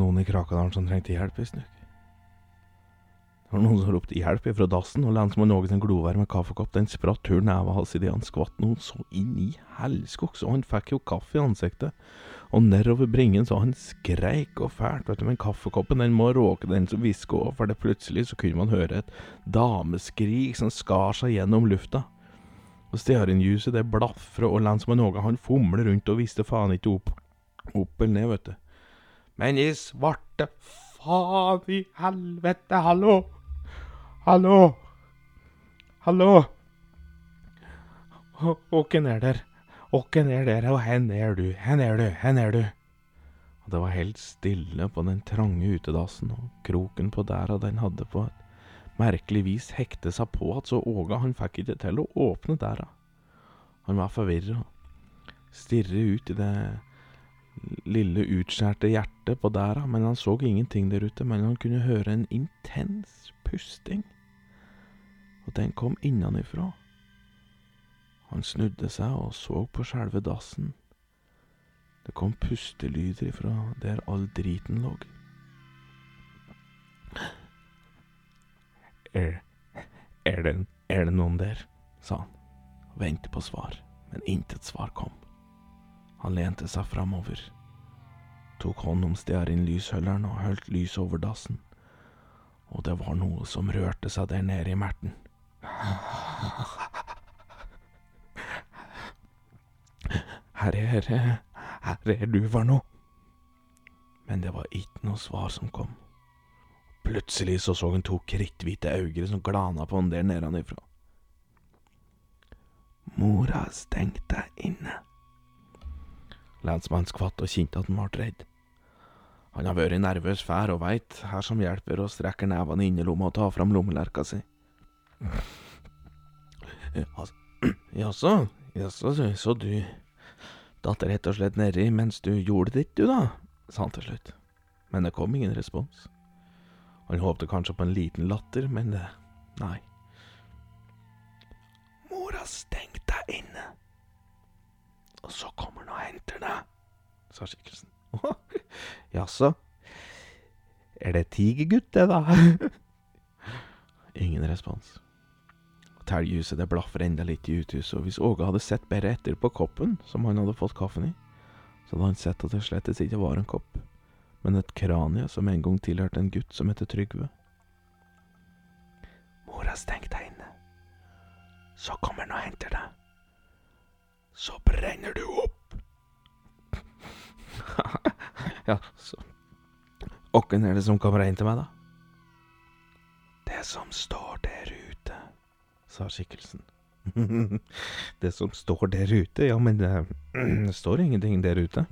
noen i Krakadalen som trengte hjelp, visstnok. Det var noen som ropte hjelp ifra dassen, og lens med noe en glovær med kaffekopp, den spratt tur neven hans idet han skvatt noe så inn i helskogs, og han fikk jo kaffe i ansiktet. Og nedover bringen så han skreik og fælt, vet du, men kaffekoppen den må råke den som hvisker òg, for det plutselig så kunne man høre et dameskrik som skar seg gjennom lufta. Og stearinljuset det blafrer, og lensmann Åge han fomler rundt og visste faen ikke opp, opp eller ned, vet du. Men i svarte faen i helvete, hallo! Hallo! Hallo! Åken er der. Åken er der, og hen er du, hen er du, hen er du? Og det var helt stille på den trange utedassen, og kroken på dæra den hadde på et merkelig vis hekte seg på at så Åga han fikk ikke til å åpne dæra. Han var forvirra, Stirre ut i det lille utskjærte hjertet på dæra, men han så ingenting der ute, men han kunne høre en intens pusting, og den kom innenifra. Han snudde seg og så på selve dassen. Det kom pustelyder ifra der all driten lå. Er, er, det, er det noen der? sa han, og ventet på svar, men intet svar kom. Han lente seg framover, tok hånd om stearinlysholderen og holdt lys over dassen, og det var noe som rørte seg der nede i merten. Her er, her er du for noe. Men det var ikke noe svar som kom. Plutselig så så han to kritthvite øyne som glana på han der nedenifra. Mora stengte inne. Lensmannen skvatt og kjente at han ble redd. Han har vært nervøs før og veit her som hjelper og strekker nevene i innerlomma og tar fram lommelerka si. Jaså, jaså, så du Datt rett og slett nedi mens du gjorde ditt, du da, sa han til slutt. Men det kom ingen respons. Han håpte kanskje på en liten latter, men det, nei. Mora stengte deg inne, og så kommer han og henter deg, sa skikkelsen. Jaså, er det tigergutt, det, da? ingen respons. Telghuset det blaffer enda litt i uthuset, og hvis Åge hadde sett bedre etter på koppen som han hadde fått kaffen i, så hadde han sett at det slettes ikke var en kopp, men et kranie som en gang tilhørte en gutt som heter Trygve. Mor har stengt deg inne. Så kommer han og henter deg. Så brenner du opp. ja, så Åkken er det som kommer inn til meg, da? Det som står der ute sa skikkelsen. det som står der ute, ja, men det, det står ingenting der ute.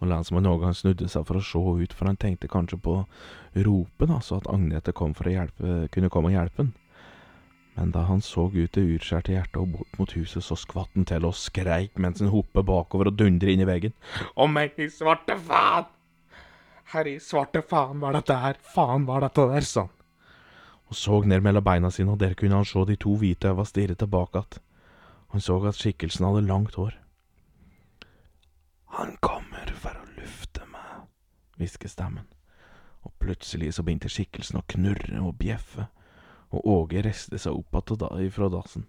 Og lensmann Ågan snudde seg for å se ut, for han tenkte kanskje på ropet, så at Agnete kom for å hjelpe, kunne komme og hjelpe han. Men da han så ut det utskjærte hjertet og bort mot huset, så skvatt han til og skreik mens han hoppet bakover og dundret inn i veggen. Å meg i svarte faen! Herre i svarte faen, hva er dette her? Faen, hva er dette der? sa han og så ned mellom beina sine, og der kunne han se de to hvite øynene stirre tilbake att. Han så at skikkelsen hadde langt hår. Han kommer for å lufte meg, hvisker stemmen, og plutselig så begynte skikkelsen å knurre og bjeffe, og Åge reiste seg opp igjen fra dassen,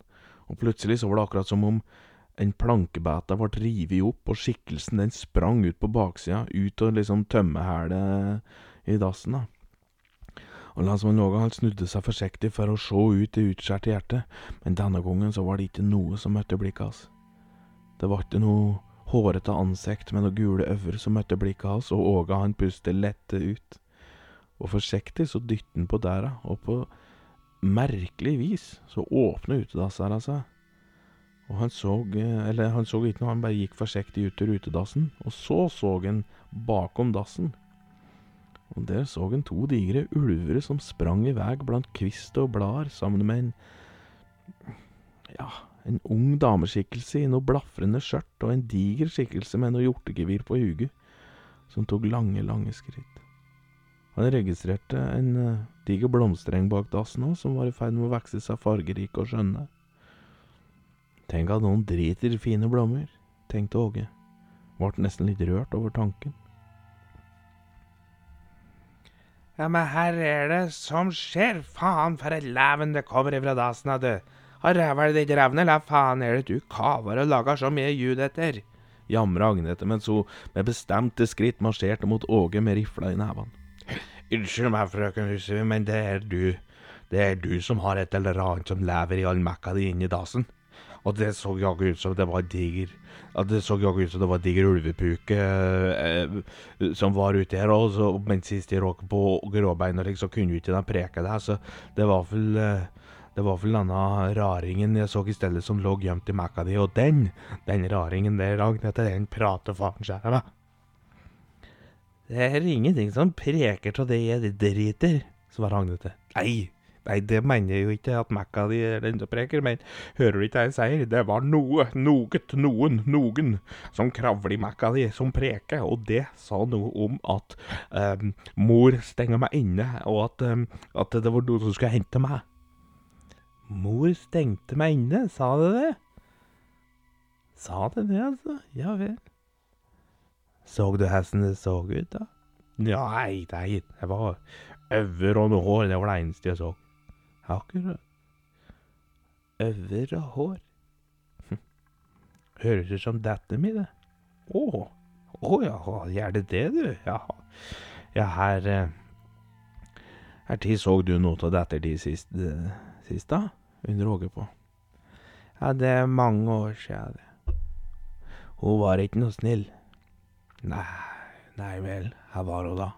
og plutselig så var det akkurat som om en plankebæta ble revet opp, og skikkelsen den sprang ut på baksida, ut og liksom tømmehælet i dassen, da og lensmann han snudde seg forsiktig for å se ut det utskjærte hjertet, men denne gangen så var det ikke noe som møtte blikket hans. Det var ikke noe hårete ansikt med noen gule øyne som møtte blikket hans, og Åge han pustet lette ut. Og forsiktig så dyttet han på døra, og på merkelig vis så åpna utedassdøra seg. Og han så, eller han så ikke noe, han bare gikk forsiktig ut til utedassen, og så så han bakom dassen og der så han to digre ulver som sprang i vei blant kvist og blader sammen med en ja, en ung dameskikkelse i noe blafrende skjørt og en diger skikkelse med noe hjortegevir på huget, som tok lange, lange skritt. Han registrerte en uh, diger blomstereng bak dassen òg, som var i ferd med å vokse seg fargerike og skjønne. Tenk at noen driter i fine blomster, tenkte Åge, ble nesten litt rørt over tanken. Ja, men her er det som skjer? Faen, for et leven det kommer ifra dasen, du. Har ræva ditt revne, eller faen er det du kaver og lager så mye ljud etter? Jamra Agnete mens hun med bestemte skritt marsjerte mot Åge med rifla i nevene. Unnskyld meg, frøken Huseby, men det er du. Det er du som har et eller annet som lever i all mekka di inni dasen. Og det så jaggu ut som det var diger at Det så jaggu ut som det var diger ulvepuke eh, som var ute her. Og så, men sist de råk på gråbeina, så kunne jo ikke de preke det. Så det var vel eh, det var vel denne raringen jeg så i stedet som lå gjemt i mekka di, og den, den raringen der, Agnete, den prater faren skjæra med. Det er ingenting som preker av det jeg driter, svarer Agnete. Nei, nei, det mener jeg jo ikke at mekka di er den som preker, men hører du ikke det jeg sier? Det var noe, noget, noen, noen som kravler i mekka di, som preker, og det sa noe om at um, mor stenger meg inne, og at, um, at det var noen som skulle hente meg. Mor stengte meg inne, sa det det? Sa det det, altså? Ja vel. Så du hvordan det så ut, da? Nei, nei, det var øver og noe hår, det var det eneste jeg så. Akkurat. Øver hår. Høres ut som datteren min, det. Å, å ja, gjør det det, du? Ja, ja her eh, Her tid så du noe av dette din sist, eh, sist, da? Under Åge på. Ja, det er mange år siden. Hun var ikke noe snill. Nei, nei vel, her var hun da.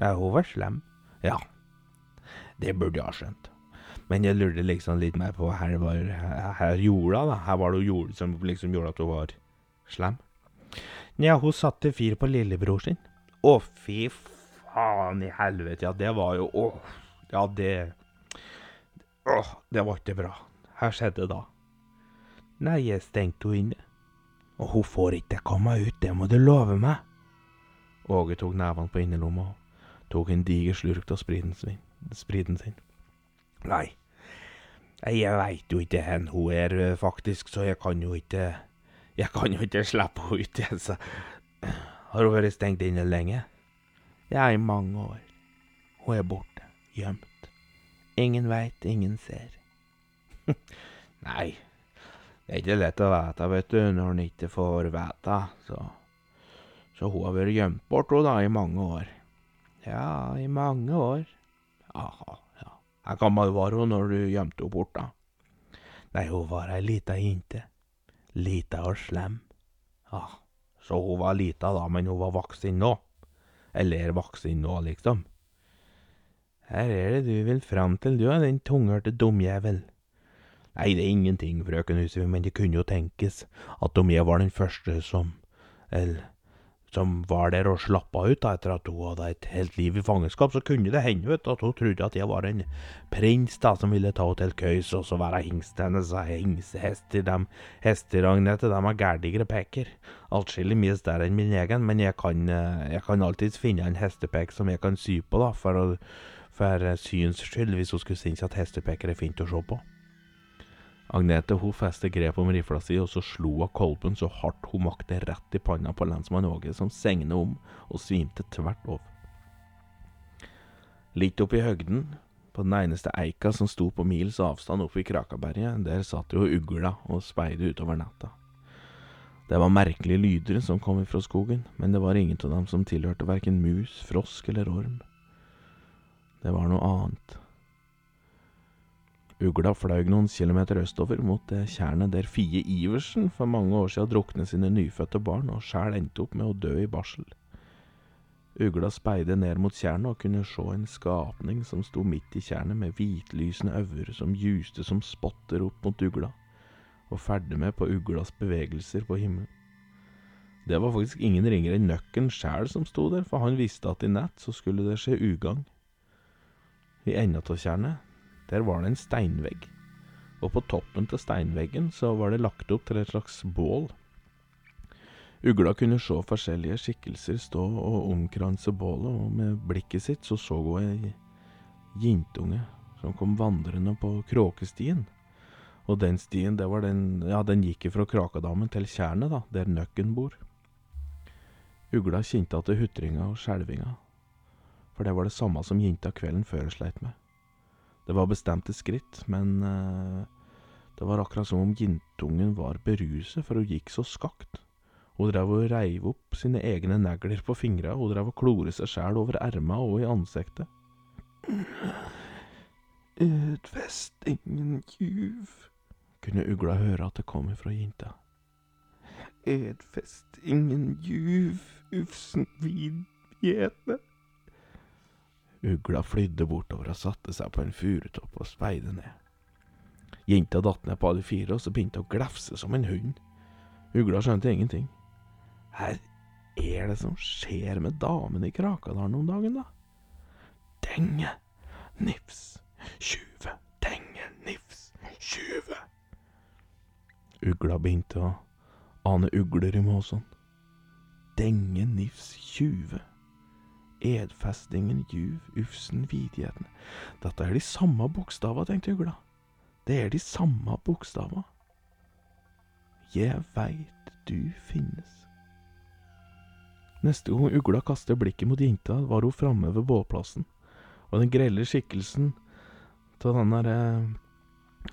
Nei, hun var slem. Ja, det burde jeg ha skjønt. Men jeg lurte liksom litt mer på her var her jorda, da. Her var det jord som liksom gjorde at hun var slem. Nja, hun satte fyr på lillebror sin. Å, fy faen i helvete, ja, det var jo Å, ja, det Åh, det var ikke bra. Hva skjedde da? Nei, jeg stengte henne inne. Og hun får ikke komme ut, det må du love meg. Åge tok nevene på innerlomma og tok en diger slurk av spriten sin. Spriten sin. Nei, jeg veit jo ikke hvor hun er, faktisk, så jeg kan jo ikke Jeg kan jo ikke slippe henne ut, jeg, så Har hun vært stengt inne lenge? Ja, i mange år. Hun er borte, gjemt. Ingen veit, ingen ser. Nei, det er ikke lett å vite, vet du, når en ikke får vite, så Så hun har vært gjemt bort, hun da, i mange år. Ja, i mange år. Aha, ja. Hvor gammel var hun når du gjemte henne bort, da? Nei, hun var ei lita jente. Lita og slem. Ja, så hun var lita da, men hun var voksen nå. Eller voksen nå, liksom. Her er det du vil fram til, du, er den tunghørte dumjævel. Nei, det er ingenting, frøken Huseby, men det kunne jo tenkes at om jeg var den første som Eller som var der og slappa ut da, etter at hun hadde et helt liv i fangenskap, så kunne det hende vet, at hun trodde at jeg var en prins da, som ville ta henne til køys og så være hingsten hennes. Hingstehester, de hesteragnete, de har gærdigere peker. Atskillig mye større enn min egen, men jeg kan, jeg kan alltids finne en hestepek som jeg kan sy på, da, for for syns skyld, hvis hun skulle synes at hestepeker er fint å se på. Agnete hun festet grep om rifla si, og så slo hun kolben så hardt hun makte rett i panna på lensmann Åge, som segnet om og svimte tvert over. Litt oppi høgden, på den eneste eika som sto på mils avstand oppe i Krakaberget, der satt jo ugla og speide utover natta. Det var merkelige lyder som kom fra skogen, men det var ingen av dem som tilhørte verken mus, frosk eller orm. Det var noe annet. Ugla fløy noen kilometer østover, mot det tjernet der Fie Iversen for mange år siden druknet sine nyfødte barn, og sjæl endte opp med å dø i barsel. Ugla speide ned mot tjernet og kunne se en skapning som sto midt i tjernet med hvitlysende øyne som juste som spotter opp mot ugla, og ferdig med på uglas bevegelser på himmelen. Det var faktisk ingen ringere enn nøkken sjæl som sto der, for han visste at i natt så skulle det skje ugagn. I enden av tjernet, der var det en steinvegg, og på toppen til steinveggen så var det lagt opp til et slags bål. Ugla kunne se forskjellige skikkelser stå og omkranse bålet, og med blikket sitt så så hun ei jentunge som kom vandrende på kråkestien. Og den stien, det var den, ja, den gikk fra Krakadammen til tjernet, da, der nøkken bor. Ugla kjente at det hutringa og skjelvinga for det var det samme som jenta kvelden før sleit med. Det var bestemte skritt, men eh, det var akkurat som om jentungen var beruset, for hun gikk så skakt. Hun drev og reiv opp sine egne negler på fingra, hun drev og klore seg sjæl over erma og i ansiktet. Utfest ingen juv, kunne ugla høre at det kom ifra jenta. Edfest ingen juv, ufsen vid gjete. Ugla flydde bortover og satte seg på en furutopp og speide ned. Jenta datt ned på alle fire, og så begynte å glefse som en hund. Ugla skjønte ingenting. Her er det som skjer med damene i Krakadalen om dagen, da? Denge, nifs, tjuve, denge, nifs, tjuve. Ugla begynte å ane ugler i måsen. Denge, nifs, tjuve. Edfestingen, juv, ufsen, vidigheten. Dette er de samme bokstavene, tenkte ugla. Det er de samme bokstavene. Jeg veit du finnes. Neste gang ugla kastet blikket mot jenta, var hun framme ved bålplassen, og den grelle skikkelsen av den der eh,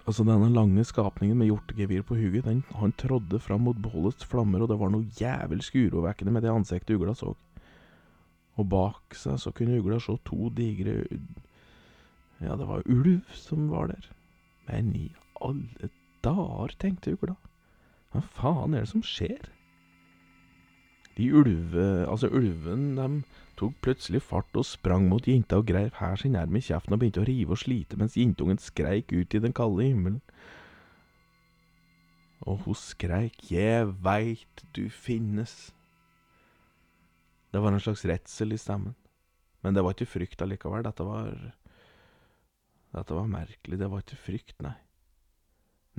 Altså denne lange skapningen med hjortegevir på huget, den, han trådde fram mot bålets flammer, og det var noe jævelsk urovekkende med det ansiktet ugla så. Og bak seg så kunne ugla se to digre Ja, det var ulv som var der. Men i alle dager, tenkte ugla. Hva faen er det som skjer? De ulve... Altså, ulven, de tok plutselig fart og sprang mot jenta og greiv her sin erm i kjeften og begynte å rive og slite mens jentungen skreik ut i den kalde himmelen. Og hun skreik 'Jeg veit du finnes'. Det var en slags redsel i stemmen. Men det var ikke frykt allikevel. Dette var Dette var merkelig. Det var ikke frykt, nei.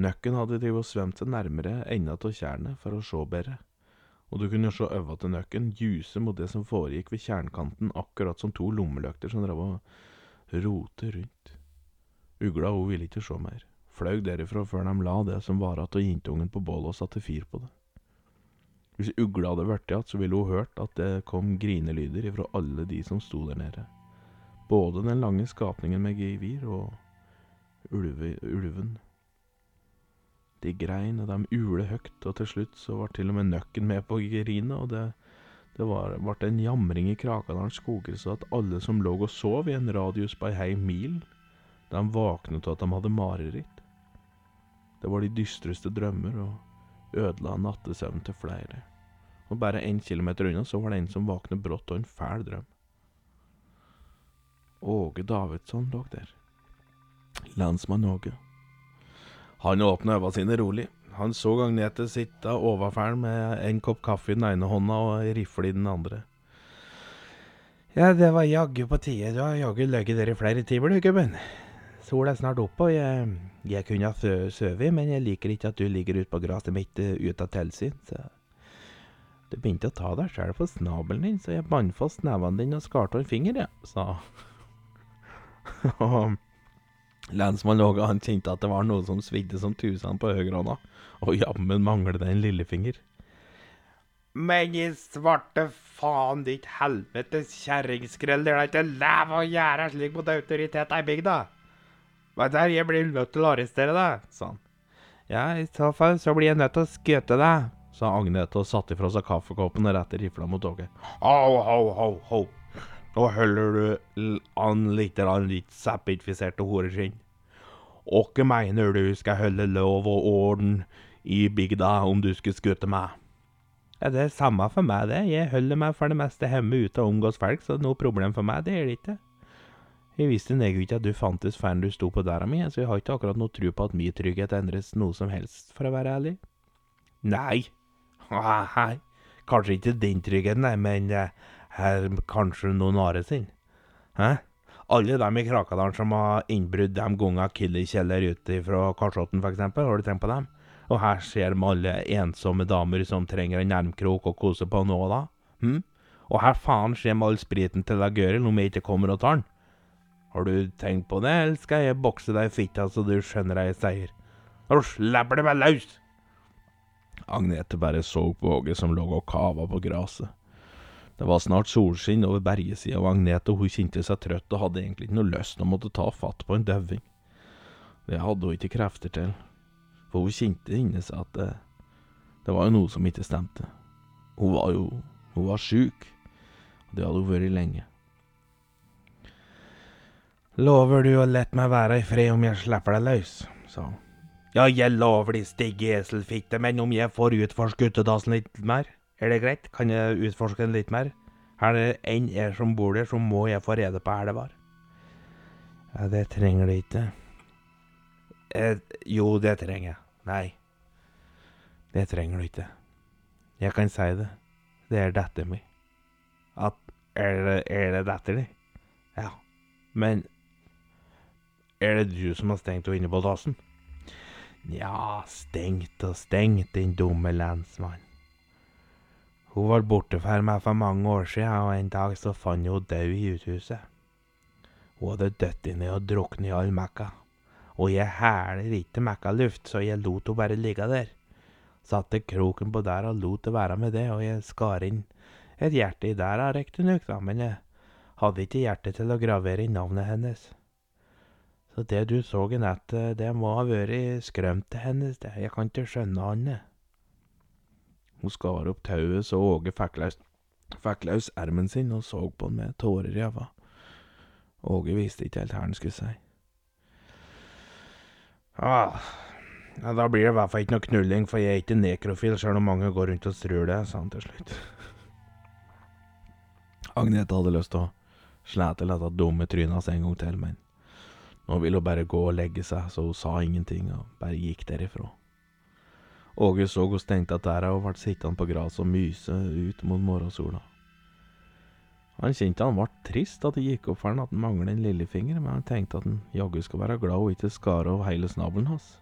Nøkken hadde drevet og svømt seg nærmere enda av tjernet for å se bedre og du kunne se øva til nøkken juse mot det som foregikk ved tjernkanten, akkurat som to lommelykter som drev og rote rundt. Ugla hun ville ikke se mer, fløy derifra før de la det som var igjen av jentungen på bålet og satte fyr på det. Hvis ugla hadde vært igjen, så ville hun hørt at det kom grinelyder ifra alle de som sto der nede. Både den lange skapningen med gevir og ulve, ulven. De grein, og de ule høgt, og til slutt så var til og med nøkken med på grinet, og det, det var, ble en jamring i Krakadalens skoger så at alle som lå og sov i en radius på ei hei mil, de våknet av at de hadde mareritt. Det var de dystreste drømmer og ødela nattesøvnen til flere. Og bare én kilometer unna så var det en som våknet brått av en fæl drøm. Åge Davidsson lå der. Lensmann Åge. Han åpna øynene sine rolig. Han så Agnete sitte overfæl med en kopp kaffe i den ene hånda og ei rifle i den andre. Ja, det var jaggu på tide. Du har jaggu ligget der i flere timer, du, gubben. Sola er snart oppe, og jeg, jeg kunne ha sovet, men jeg liker ikke at du ligger ute på gresset mitt uh, ute av tilsyn, så Du begynte å ta deg sjøl på snabelen din, så jeg bandt fast nevene dine og skar av en finger, jeg, sa Og lensmann Åge, han kjente at det var noe som svidde som tusen på høyrehånda, og jammen mangler det en lillefinger. Men i svarte faen ditt helvetes kjerringskrell, det er da ikke lov å gjøre slik mot autoritet i bygda. Hva der, jeg blir nødt til å arrestere deg, sa han. Ja, i så fall så blir jeg nødt til å skøte deg, sa Agnete og satte ifra seg kaffekoppen og rettet rifla mot toget. Au, au, au, au. Nå holder du an litt litt seppinfiserte horeskinn. Åkke mener du skal holde lov og orden i bygda om du skulle skutte meg? Ja, det er samme for meg, det. Jeg holder meg for det meste hjemme ute og omgås folk, så noe problem for meg, det er det ikke. Jeg visste egentlig ikke at du fantes før du sto på døra mi, så jeg har ikke akkurat noe tro på at min trygghet endres noe som helst, for å være ærlig. Nei, hei, kanskje ikke din trygghet, nei, men eh, her kanskje noen andre sin. Hæ? Alle dem i Krakadalen som har innbrudd de gangene Killy kjeller ute fra Karsotten, eksempel, har du tenkt på dem? Og her ser de alle ensomme damer som trenger en nærmkrok å kose på nå og da. Hm? Og her faen ser de all spriten til Gøril om jeg ikke kommer og tar den. Har du tenkt på det, eller skal jeg bokse deg i fitta så du skjønner jeg seier? Nå slipper du meg løs! Agnete bare så på Åge som lå og kava på gresset. Det var snart solskinn over bergesida, og Agnete hun kjente seg trøtt og hadde egentlig ikke noe lyst til å måtte ta fatt på en døving. Det hadde hun ikke krefter til, for hun kjente inni seg at det, det var jo noe som ikke stemte. Hun var jo Hun var sjuk, og det hadde hun vært lenge. Lover du å lette meg være i fred om jeg slipper deg løs? sa han. Ja, jeg lover de stygge eselfitte, men om jeg får utforske utedassen litt mer, er det greit? Kan jeg utforske den litt mer? Er det en jeg som bor der, så må jeg få rede på her det var. Ja, det trenger du ikke. Eh, jo, det trenger jeg. Nei. Det trenger du ikke. Jeg kan si det. Det er datteren min. At Er det, er det datteren din? Ja. Men er det du som har stengt henne inne på dassen? Nja, stengt og stengt, din dumme lensmann. Hun var borte fra meg for mange år siden, og en dag så fant jeg henne død i uthuset. Hun hadde dødd inni og druknet i all mekka, og jeg hæler ikke mekkaluft, så jeg lot henne bare ligge der. Satte kroken på der og lot det være med det, og jeg skar inn et hjerte i der, riktignok, men jeg hadde ikke hjerte til å gravere inn navnet hennes. Så det du så i nettet, det må ha vært skrømtet hennes, det. Jeg kan ikke skjønne annet. Hun skar opp tauet så Åge fikk løs, ermen sin og så på han med tårer i øynene. Åge visste ikke helt hva han skulle si. Ah, da blir det i hvert fall ikke noe knulling, for jeg er ikke nekrofil, selv om mange går rundt og strur det, sa han til slutt. Agnete hadde lyst til å slette dette dumme trynet hans en gang til, men nå ville hun bare gå og legge seg, så hun sa ingenting og bare gikk derifra. Åge så hun stengte der og ble sittende på gresset og myse ut mot morgensola. Han kjente han ble trist at det gikk opp for han at han manglet en lillefinger, men han tenkte at han jaggu skulle være glad hun ikke skar av hele snabelen hans.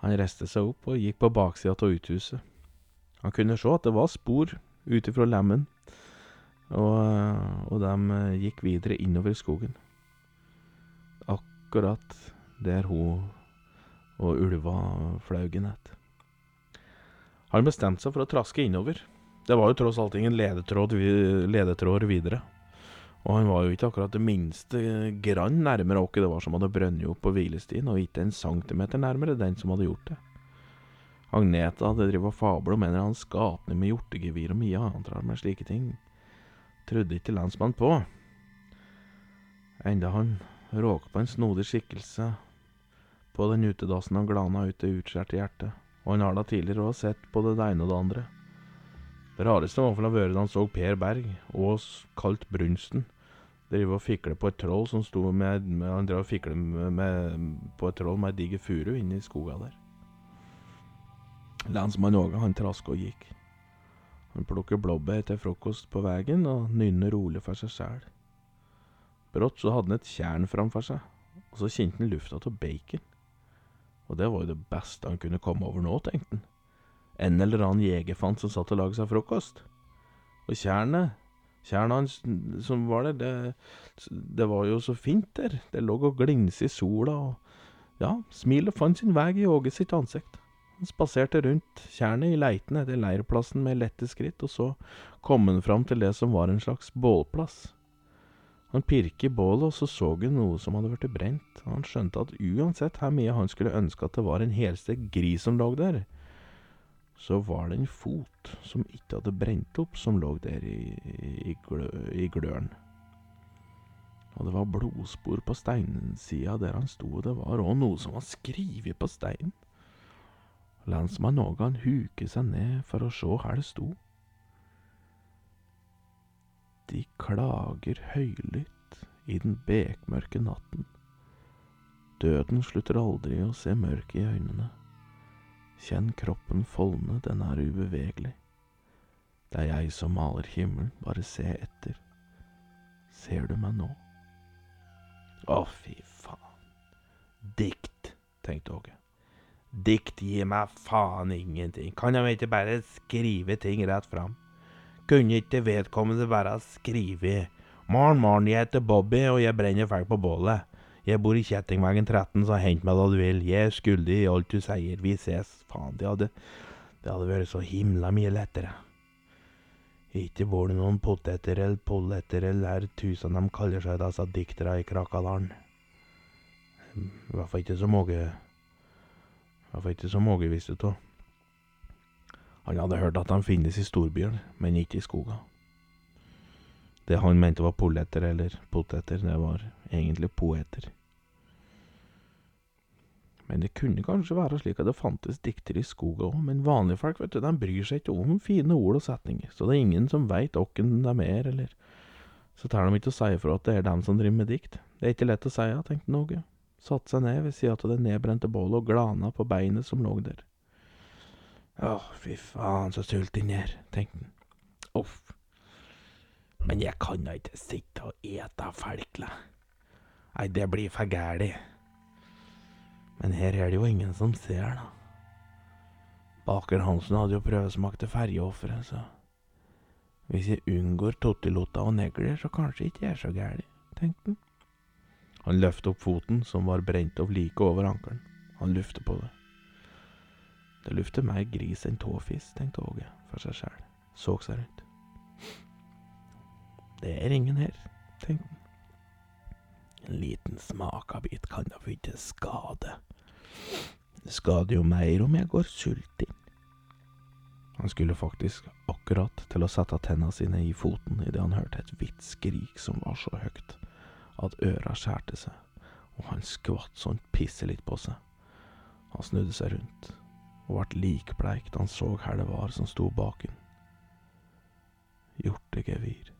Han reiste seg opp og gikk på baksida av uthuset. Han kunne se at det var spor ut ifra lemmen, og, og de gikk videre innover skogen. Akkurat der hun og ulva flaug i. Han bestemte seg for å traske innover. Det var jo tross alt ingen ledetråd, ledetråder videre. Og han var jo ikke akkurat det minste grann nærmere åket det var som hadde brønnet opp på hvilestien, og ikke en centimeter nærmere den som hadde gjort det. Agnete hadde drevet fabla om en eller annen skapning med hjortegevir og mye annet rart med slike ting. Trudde ikke lensmannen på. Enda han råka på en snodig skikkelse på den utedassen han glana ut det utskjærte hjertet, og han har da tidligere òg sett på det ene og det andre. Det rareste var for å høre da han så Per Berg, og kalt Brunsten, drive og fikle på et troll som sto med, med Han drev og fikle med, med, på et troll med ei diger furu inne i skoga der. Lensmann Åge, han traska og gikk. Han plukker blåbær til frokost på veien og nynner rolig for seg sjæl. Brått så hadde han et tjern framfor seg, og så kjente han lufta av bacon. Og det var jo det beste han kunne komme over nå, tenkte han. En eller annen jegerfant som satt og laget seg frokost. Og tjernet, tjernet hans som var der, det, det var jo så fint der. Det lå og glinset i sola, og ja, smilet fant sin vei i Åge sitt ansikt. Han spaserte rundt tjernet i leiten etter leirplassen med lette skritt, og så kom han fram til det som var en slags bålplass. Han pirket i bålet, og så så han noe som hadde blitt brent, han skjønte at uansett hvor mye han skulle ønske at det var en helstekt gris som lå der, så var det en fot som ikke hadde brent opp, som lå der i, i, glø, i gløren. Og det var blodspor på steinsida der han sto, og det var òg noe som var skrevet på steinen. Lensmann Ågan huket seg ned for å se hvor det sto. De klager høylytt i den bekmørke natten. Døden slutter aldri å se mørket i øynene. Kjenn kroppen foldne, den er ubevegelig. Det er jeg som maler himmelen, bare se etter. Ser du meg nå? Å, fy faen. Dikt, tenkte Åge. Dikt gir meg faen ingenting. Kan de ikke bare skrive ting rett fram? Kunne ikke vedkommende bare skrive Morn, morn, jeg heter Bobby, og jeg brenner fælt på bålet. Jeg bor i Kjettingvegen 13, så hent meg da du vil. Jeg er skyldig i alt du sier. Vi ses. Faen, det hadde, det hadde vært så himla mye lettere. Ikke det noen poteter eller polletter eller tusen de kaller seg, disse dikterne i Krakadalen. I hvert fall ikke så mange I hvert fall ikke så mange visste av. Han hadde hørt at de finnes i storbyer, men ikke i skogen. Det han mente var polletter eller poteter, det var egentlig poeter. Men det kunne kanskje være slik at det fantes diktere i skogen òg, men vanlige folk, vet du, de bryr seg ikke om fine ord og setninger, så det er ingen som veit åkken de er, eller så tør de ikke å si ifra at det er dem som driver med dikt. Det er ikke lett å si, tenkte Åge. Satte seg ned ved sida av det nedbrente bålet og glana på beinet som lå der. Åh, fy faen, så sulten jeg er, tenkte han. Uff. Men jeg kan da ikke sitte og ete felkle. Nei, det blir for gæli. Men her er det jo ingen som ser, da. Baker Hansen hadde jo prøvesmakt til ferjeofferet, så hvis jeg unngår tottilotta og negler, så kanskje ikke jeg er så gæli, tenkte han. Han løftet opp foten, som var brent opp like over ankelen. Han luftet på det. Det lukter mer gris enn tåfis, tenkte Åge for seg sjæl, så seg rundt. Det er ingen her, tenkte han. En liten smakabit kan da ikke skade. Det skader jo mer om jeg går sulten. Han skulle faktisk akkurat til å sette tenna sine i foten idet han hørte et hvitt skrik som var så høyt at øra skjærte seg, og han skvatt sånn pisselitt på seg. Han snudde seg rundt og ble likbleik da han så her det var som sto bak henne. Hjortegevir.